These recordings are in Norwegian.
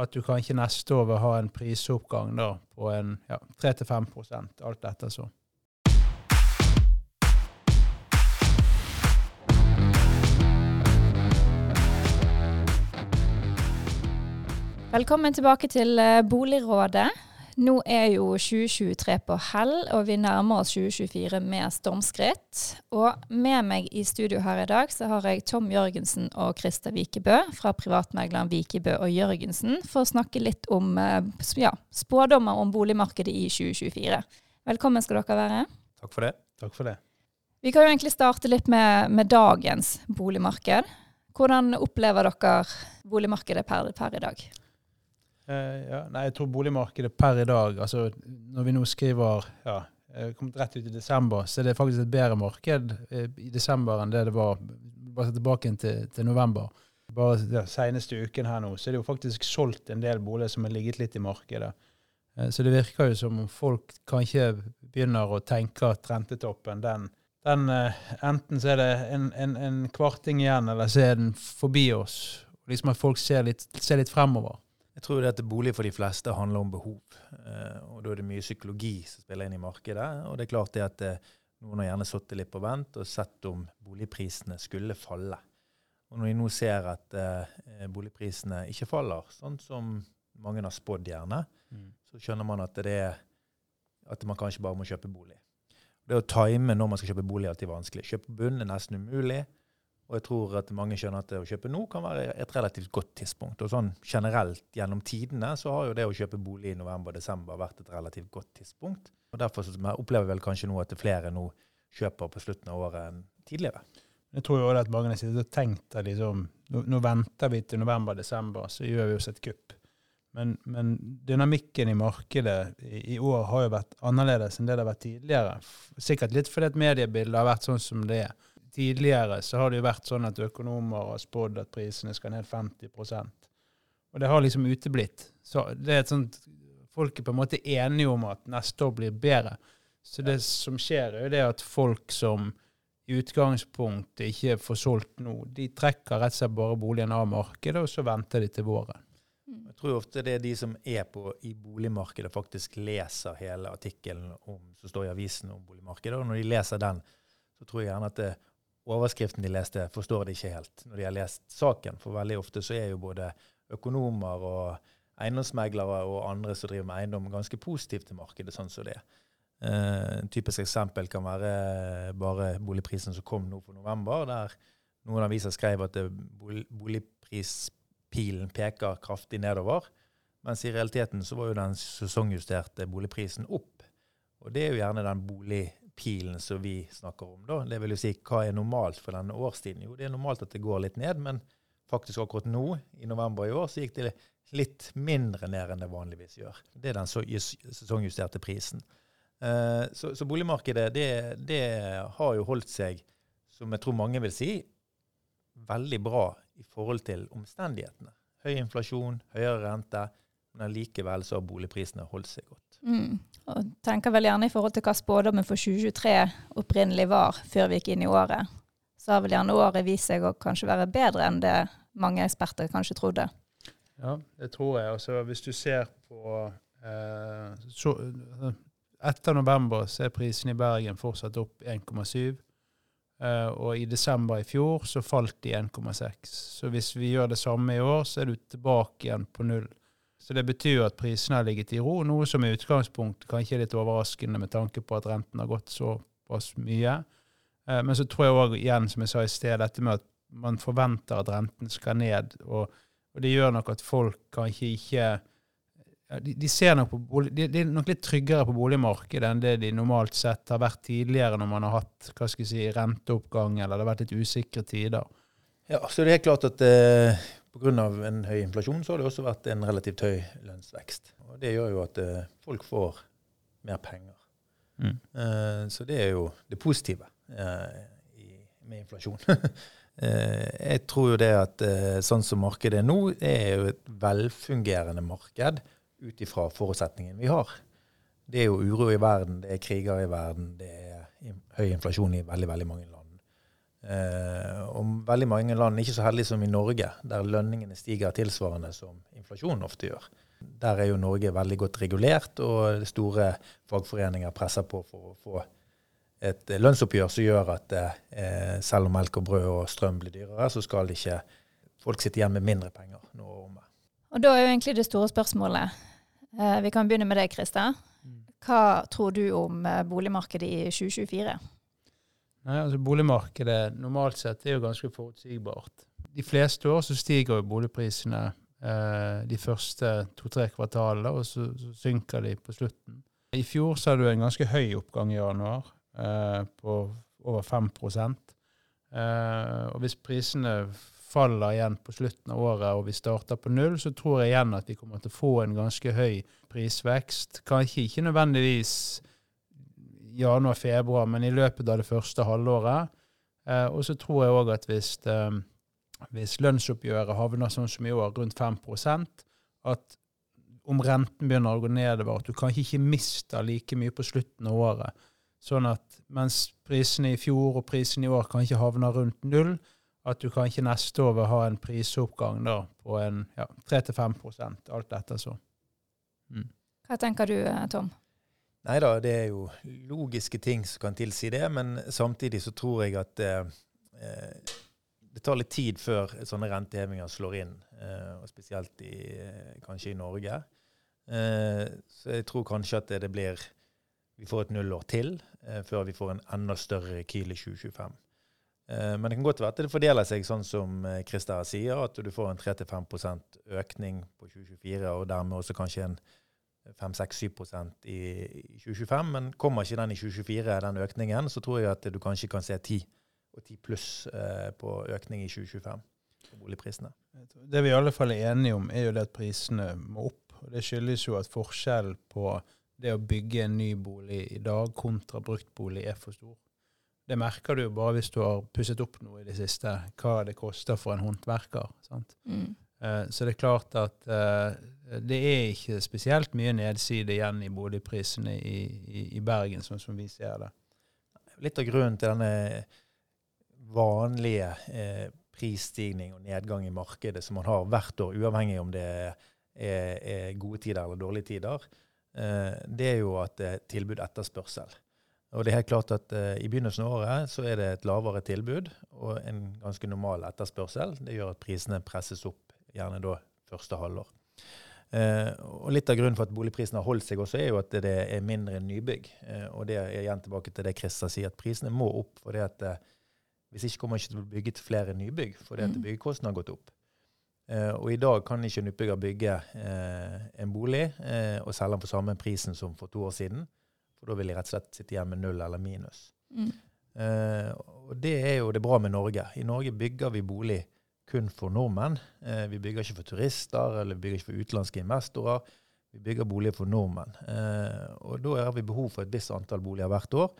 at du kanskje neste år vil ha en prisoppgang da, på en ja, 3-5% alt etter så. Velkommen tilbake til eh, Boligrådet. Nå er jo 2023 på hell, og vi nærmer oss 2024 med stormskritt. Og med meg i studio her i dag så har jeg Tom Jørgensen og Christer Vikebø fra privatmegleren Vikebø og Jørgensen for å snakke litt om eh, ja, spådommer om boligmarkedet i 2024. Velkommen skal dere være. Takk for det. Takk for det. Vi kan jo egentlig starte litt med, med dagens boligmarked. Hvordan opplever dere boligmarkedet per, per i dag? Uh, ja, nei, jeg tror boligmarkedet per i dag, altså når vi nå skriver ja, kommet rett ut i desember, så er det faktisk et bedre marked uh, i desember enn det det var bare tilbake til, til november. Bare ja, seneste uken her nå, så er det jo faktisk solgt en del boliger som har ligget litt i markedet. Så det virker jo som om folk kanskje begynner å tenke at rentetoppen, den, den enten så er det en, en, en, kvarting igjen, eller så er den forbi oss. Liksom at folk ser litt, ser litt fremover. Jeg tror det at bolig for de fleste handler om behov. Eh, og Da er det mye psykologi som spiller inn i markedet. Og det er klart det at eh, noen har gjerne sittet litt på vent og sett om boligprisene skulle falle. Og Når vi nå ser at eh, boligprisene ikke faller, sånn som mange har spådd gjerne, mm. så skjønner man at, det er, at man kanskje bare må kjøpe bolig. Det å time når man skal kjøpe bolig, er alltid vanskelig. Kjøpe bunn er nesten umulig. Og jeg tror at mange skjønner at det å kjøpe nå kan være et relativt godt tidspunkt. Og sånn generelt gjennom tidene så har jo det å kjøpe bolig i november og desember vært et relativt godt tidspunkt. Og Derfor opplever vi vel kanskje nå at flere nå kjøper på slutten av året enn tidligere. Jeg tror jo også at mange har tenkt at liksom, nå, nå, venter vi til november-desember, så gjør vi oss et kupp. Men, men, dynamikken i markedet i, i, år har jo vært annerledes enn det det har vært tidligere. Sikkert litt fordi at mediebildet har vært sånn som det er tidligere så har det jo vært sånn at økonomer har spådd at prisene skal ned 50% Og det har liksom uteblitt. Så det er et sånt Folk er på en måte enige om at neste år blir bedre. Så det som skjer, er jo det at folk som i utgangspunktet ikke får solgt nå, de trekker rett og slett bare boligen av markedet, og så venter de til våren. Mm. Jeg tror ofte det er de som er på, i boligmarkedet, faktisk leser hele artikkelen som står i avisen om boligmarkedet. Og når de leser den, så tror jeg gjerne at det overskriften de leste, forstår de ikke helt når de har lest saken. For veldig ofte så er jo både økonomer og eiendomsmeglere og andre som driver med eiendom, ganske positive til markedet sånn som det er. Uh, typisk eksempel kan være bare boligprisen som kom nå for november, der noen aviser skrev at boligprispilen peker kraftig nedover. Mens i realiteten så var jo den sesongjusterte boligprisen opp. Og det er jo gjerne den bolig pilen som vi snakker om. da. Det vil jo si, Hva er normalt for denne årstiden? Jo, det er normalt at det går litt ned, men faktisk akkurat nå, i november i år, så gikk det litt mindre ned enn det vanligvis gjør. Det er den sesongjusterte prisen. Uh, så, så, boligmarkedet det, det, har jo holdt seg, som jeg tror mange vil si, veldig bra i forhold til omstendighetene. Høy inflasjon, høyere rente, men likevel så har boligprisene holdt seg godt. Mm. Og tenker vel gjerne i forhold til hva spådommen for 2023 opprinnelig var før vi gikk inn i året. Så har vel gjerne året vist seg å kanskje være bedre enn det mange eksperter kanskje trodde. Ja, det tror jeg. Altså, hvis du ser på eh, så, Etter november så er prisen i Bergen fortsatt opp 1,7. Uh, og i desember i fjor så falt de 1,6. Så hvis vi gjør det samme i år, så er du tilbake igjen på null. Så det betyr at prisene har ligget i ro, noe som i utgangspunktet kanskje er litt overraskende med tanke på at renten har gått såpass mye. Eh, men så tror jeg òg igjen, som jeg sa i sted, dette med at man forventer at renten skal ned. Og, og det gjør nok at folk kanskje ikke de, de, bolig, de, de, er nok litt tryggere på boligmarkedet enn det de normalt sett har vært tidligere når man har hatt hva skal jeg si, renteoppgang eller det har vært litt usikre tider. Ja, så det er klart at eh, Pga. en høy inflasjon så har det også vært en relativt høy lønnsvekst. Og Det gjør jo at uh, folk får mer penger. Mm. Uh, så det er jo det positive uh, i, med inflasjon. jeg tror jo det at sånn som markedet er nå, det er jo et velfungerende marked ut ifra forutsetningen vi har. Det er jo uro i verden, det er kriger i verden, det er høy inflasjon i veldig, veldig mange land. Eh, og veldig mange land, ikke så heldige som i Norge, der lønningene stiger tilsvarende som inflasjonen ofte gjør. Der er jo Norge veldig godt regulert, og store fagforeninger presser på for å få et lønnsoppgjør som gjør at eh, selv om melk og brød og strøm blir dyrere, så skal ikke folk sitte igjen med mindre penger nå og omme. Og da er jo egentlig det store spørsmålet. Eh, vi kan begynne med deg, Christer. Mm. Hva tror du om eh, boligmarkedet i 2024? Nei, altså Boligmarkedet normalt sett er jo ganske forutsigbart. De fleste år så stiger jo boligprisene eh, de første to-tre kvartalene, og så, så, synker de på slutten. I fjor så hadde du en ganske høy oppgang i januar, eh, på over 5 eh, Og hvis prisene faller igjen på slutten av året og vi starter på null, så tror jeg igjen at vi kommer til å få en ganske høy prisvekst. Kanskje ikke nødvendigvis januar-februar, men i løpet av det første halvåret. Eh, og så tror jeg òg at hvis, eh, hvis, lønnsoppgjøret havner sånn som i år, rundt 5% at om renten begynner å gå nedover, at du kanskje ikke mister like mye på slutten av året. Sånn at mens prisene i fjor og prisene i år kanskje havner rundt null, at du kanskje neste år vil ha en prisoppgang da, på en ja, 3-5% alt etter så. Mm. Hva tenker du, eh, Tom? Nei da, det er jo logiske ting som kan tilsi det, men samtidig så tror jeg at eh, eh, det tar litt tid før sånne rentehevinger slår inn, eh, og spesielt i, eh, kanskje i Norge. Eh, så jeg tror kanskje at det, det blir Vi får et nullår til eh, før vi får en enda større Kiel i 2025. Men det kan godt være at det fordeler seg sånn som Christer sier, at du får en 3-5 økning på 2024, og dermed også kanskje en 5-6-7 i 2025. Men kommer ikke den i 2024, den økningen, så tror jeg at du kanskje kan se 10 og 10 pluss eh, på økning i 2025 på boligprisene. Det vi i alle fall er enige om, er jo det at prisene må opp. og Det skyldes jo at forskjellen på det å bygge en ny bolig i dag kontra brukt bolig er for stor. Det merker du jo bare hvis du har pusset opp noe i det siste, hva det koster for en håndverker. sant? Mm. Eh, så det er klart at eh, det er ikke spesielt mye nedside igjen i boligprisene i, i, i Bergen, sånn som vi ser det. Litt av grunnen til denne vanlige eh, prisstigning og nedgang i markedet som man har hvert år, uavhengig om det er, er gode tider eller dårlige tider, eh, det er jo at det er tilbud-etterspørsel. Og det er helt klart at I begynnelsen av året så er det et lavere tilbud og en ganske normal etterspørsel. Det gjør at prisene presses opp gjerne da første halvår. Eh, og Litt av grunnen for at boligprisene har holdt seg også, er jo at det er mindre nybygg. Eh, og det er igjen tilbake til det Christer sier, at prisene må opp. for det at eh, Hvis ikke kommer det ikke til å bli bygget flere nybygg, fordi at mm. byggekostnadene har gått opp. Eh, og i dag kan ikke en utbygger bygge eh, en bolig eh, og selge den for samme prisen som for to år siden. For da vil de rett og slett sitte igjen med null eller minus. Mm. og det er jo det bra med Norge. I Norge bygger vi bolig kun for nordmenn. Eh, vi bygger ikke for turister eller vi bygger ikke for utenlandske investorer. Vi bygger boliger for nordmenn. Eh, og da har vi behov for et visst antall boliger hvert år.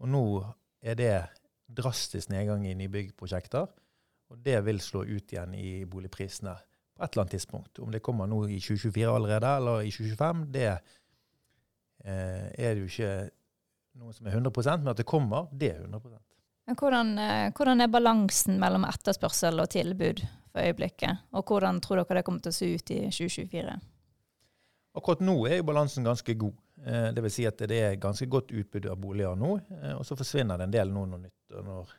Og nå er det drastisk nedgang i nybyggprosjekter. Og det vil slå ut igjen i boligprisene på et eller annet tidspunkt. Om det kommer nå i 2024 allerede eller i 2025, det eh, er det jo ikke noe som er 100% men at det kommer, det er 100 hvordan, eh, hvordan, er balansen mellom etterspørsel og tilbud for øyeblikket? Og hvordan tror dere det kommer til å se ut i 2024? Akkurat nå er jo balansen ganske god. Eh, det vil si at det er ganske godt utbud av boliger nå. Eh, og så forsvinner det en del nå når, når,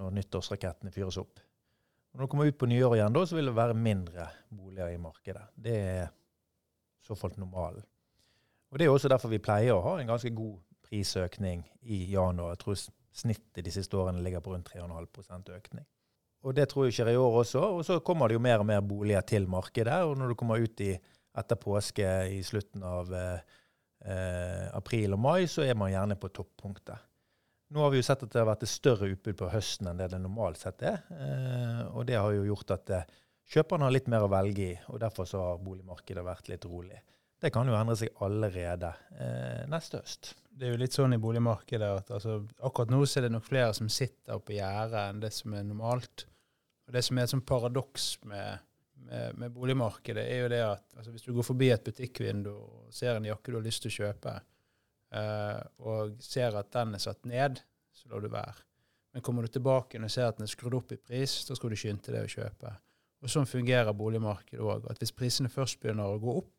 når nyttårsrakettene fyres opp. Når det kommer ut på nyåret igjen, da, så vil det være mindre boliger i markedet. Det er så fall normalen. Og Det er også derfor vi pleier å ha en ganske god prisøkning i januar. Jeg tror Snittet de siste årene ligger på rundt 3,5% økning. Og Det tror jeg skjer i år også. Og så kommer det jo mer og mer boliger til markedet. Og når du kommer ut i, etter påske i slutten av eh, eh, april og mai, så er man gjerne på toppunktet. Nå har vi jo sett at det har vært et større utbud på høsten enn det det normalt sett er. Eh, og det har jo gjort at eh, kjøperne har litt mer å velge i, og derfor så har boligmarkedet vært litt rolig. Det kan jo endre seg allerede eh, neste høst. Det er jo litt sånn i boligmarkedet at altså, akkurat nå så er det nok flere som sitter på gjerdet enn det som er normalt. Og Det som er et sånt paradoks med, med, med, boligmarkedet, er jo det at altså, hvis du går forbi et butikkvindu og ser en jakke du har lyst til å kjøpe, eh, og ser at den er satt ned, så lar du være. Men kommer du tilbake og ser at den er skrudd opp i pris, da skal du skynde deg å kjøpe. Og Sånn fungerer boligmarkedet òg. Hvis prisene først begynner å gå opp,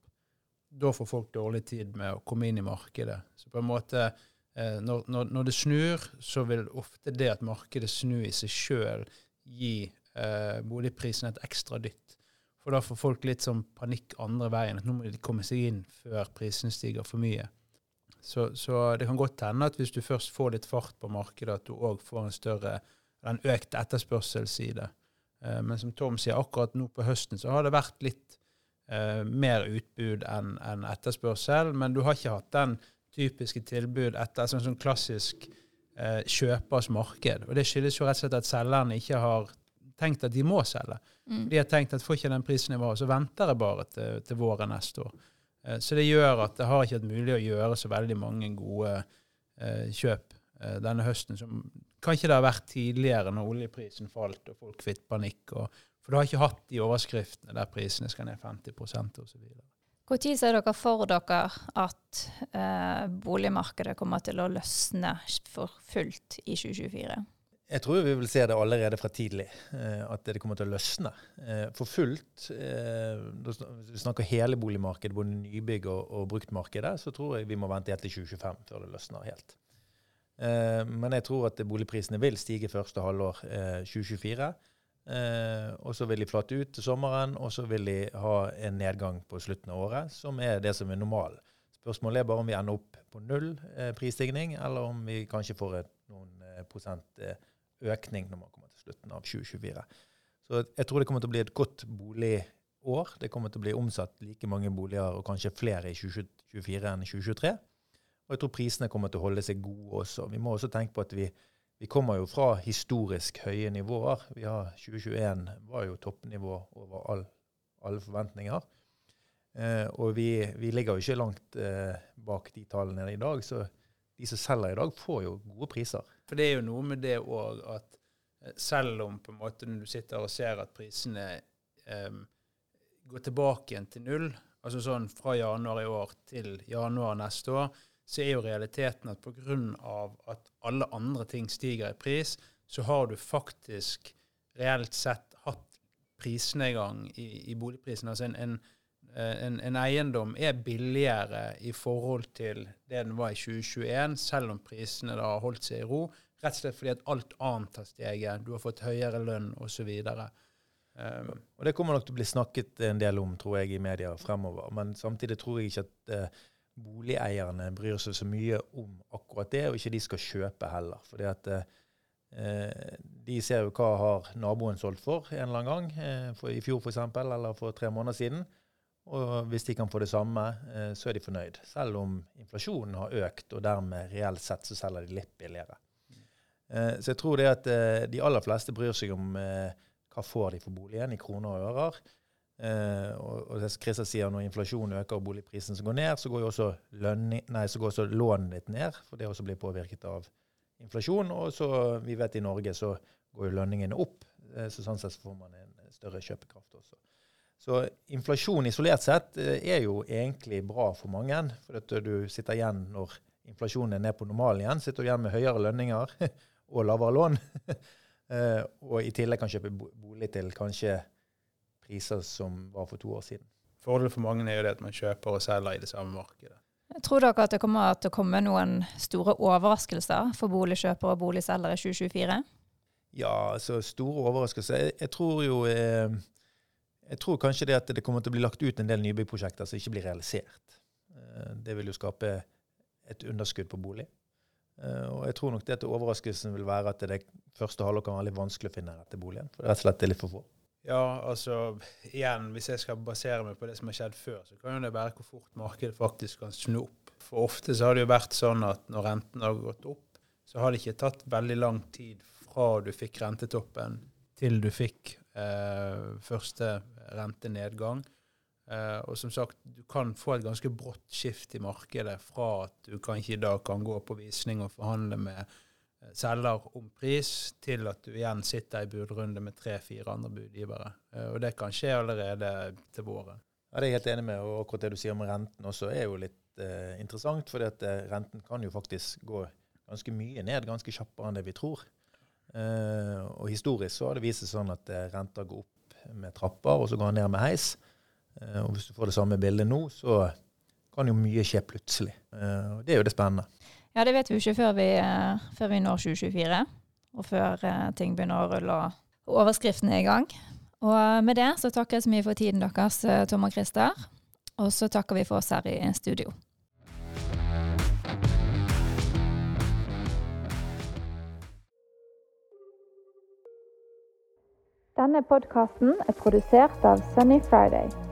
da får folk dårlig tid med å komme inn i markedet. Så på en måte, eh, når, når, når det snur, så vil ofte det at markedet snur i seg sjøl, gi eh, boligprisen et ekstra dytt. For da får folk litt sånn panikk andre veien. at Nå må de komme seg inn før prisene stiger for mye. Så, så, det kan godt hende at hvis du først får litt fart på markedet, at du òg får en større, en økt etterspørselsside. Eh, men som Tom sier, akkurat nå på høsten så har det vært litt eh, mer utbud enn en etterspørsel. Men du har ikke hatt den typiske tilbud etter sånn, sånn klassisk eh, kjøpers marked. Og det skyldes jo rett og slett at selgerne ikke har tenkt at de må selge. Mm. De har tenkt at får ikke den var, så venter jeg bare til, til våren neste år. Eh, så det gjør at det har ikke vært mulig å gjøre så veldig mange gode eh, kjøp eh, denne høsten, som kanskje det har vært tidligere når oljeprisen falt og folk fikk panikk. Og, for du har ikke hatt de overskriftene der prisene skal ned 50% osv. Når ser dere for dere at eh, boligmarkedet kommer til å løsne for fullt i 2024? Jeg tror vi vil se det allerede fra tidlig, eh, at det kommer til å løsne. Eh, for fullt, eh, hvis vi snakker hele boligmarkedet, både nybygg og, og bruktmarkedet, så tror jeg vi må vente helt til 2025 før det løsner helt. Men jeg tror at boligprisene vil stige første halvår 2024. Og så vil de flate ut til sommeren, og så vil de ha en nedgang på slutten av året, som er det som er normalen. Spørsmålet er bare om vi ender opp på null prisstigning, eller om vi kanskje får et, noen prosent økning når man kommer til slutten av 2024. Så jeg tror det kommer til å bli et godt boligår. Det kommer til å bli omsatt like mange boliger, og kanskje flere i 2024 enn i 2023. Og jeg tror prisene kommer til å holde seg gode også. Vi må også tenke på at vi, vi kommer jo fra historisk høye nivåer. Vi har 2021 var jo toppnivå over all, alle forventninger. Eh, og vi, vi, ligger jo ikke langt eh, bak de tallene i dag. så de som selger i dag, får jo gode priser. For det er jo noe med det òg at eh, selv om på en måte når du sitter og ser at prisene eh, går tilbake igjen til null, altså sånn fra januar i år til januar neste år, så er jo realiteten at pga. at alle andre ting stiger i pris, så har du faktisk reelt sett hatt prisnedgang i, i boligprisen. Altså en, en Eh, en, en, eiendom er billigere i forhold til det den var i 2021, selv om prisene da har holdt seg i ro. Rett og slett fordi at alt annet har steget. Du har fått høyere lønn osv. Um, og Det kommer nok til å bli snakket en del om tror jeg, i media fremover. Men samtidig tror jeg ikke at uh, boligeierne bryr seg så mye om akkurat det, og ikke de skal kjøpe heller. Fordi at eh, de ser jo hva har naboen solgt for en eller annen gang, eh, for i fjor f.eks., eller for tre måneder siden. Og hvis de kan få det samme, eh, så er de fornøyd. Selv om inflasjonen har økt, og dermed reelt sett så selger de litt billigere. Eh, så jeg tror det at eh, de aller fleste bryr seg om hva får de for boligen i kroner og ører. Og det Christer sier, når inflasjonen øker og boligprisen går ned, så går jo også, også lånet ditt ned, for det også blir påvirket av inflasjon. Og så, vi vet i Norge så går jo lønningene opp, så sånn sett får man en større kjøpekraft også. Så inflasjon isolert sett eh, er jo egentlig bra for mange. For at du sitter igjen når inflasjonen er ned på normalen igjen, sitter du igjen med høyere lønninger og lavere lån. Eh, og i tillegg kan kjøpe bolig til kanskje priser som var for to år siden. Fordelen for mange er jo det at man kjøper og selger i det samme markedet. Tror dere at det kommer til å komme noen store overraskelser for boligkjøpere og boligselgere i 2024? Ja, altså store overraskelser. Jeg, jeg tror jo eh, jeg tror kanskje det at det kommer til å bli lagt ut en del nybyggprosjekter som ikke blir realisert. Eh, det vil jo skape et underskudd på bolig. Eh, og jeg tror nok det at overraskelsen vil være at det første halvår kan være litt vanskelig å finne rette boligen. For rett og slett det er litt for få. Ja, altså igjen, hvis jeg skal basere meg på det som har skjedd før, så kan jo det være hvor fort markedet faktisk kan snu opp. For ofte så har det jo vært sånn at når renten har gått opp, så har det ikke tatt veldig lang tid fra du fikk rentetoppen til du fikk eh, første rentenedgang. Eh, og som sagt, du kan få et ganske brått skift i markedet fra at du kanskje i dag kan gå på visning og forhandle med selger om pris, til at du igjen sitter i budrunde med tre-fire andre budgivere. Eh, og det kan skje allerede til våren. Ja, Det er jeg helt enig med. og akkurat det du sier om renten også er jo litt eh, interessant. For renten kan jo faktisk gå ganske mye ned, ganske kjappere enn det vi tror. Eh, og historisk så har det vist seg sånn at eh, renter går opp med trapper, og så går den ned med heis. Eh, og hvis du får det samme bildet nå, så kan jo mye skje plutselig. Eh, og det er jo det spennende. Ja, det vet vi jo ikke før vi, eh, før vi når 2024, og før eh, ting begynner å rulle og overskriften er i gang. Og eh, med det så takker jeg så mye for tiden deres, Tom og Christer. Og så takker vi for oss her i studio. Denne podkasten er produsert av Sunny Friday.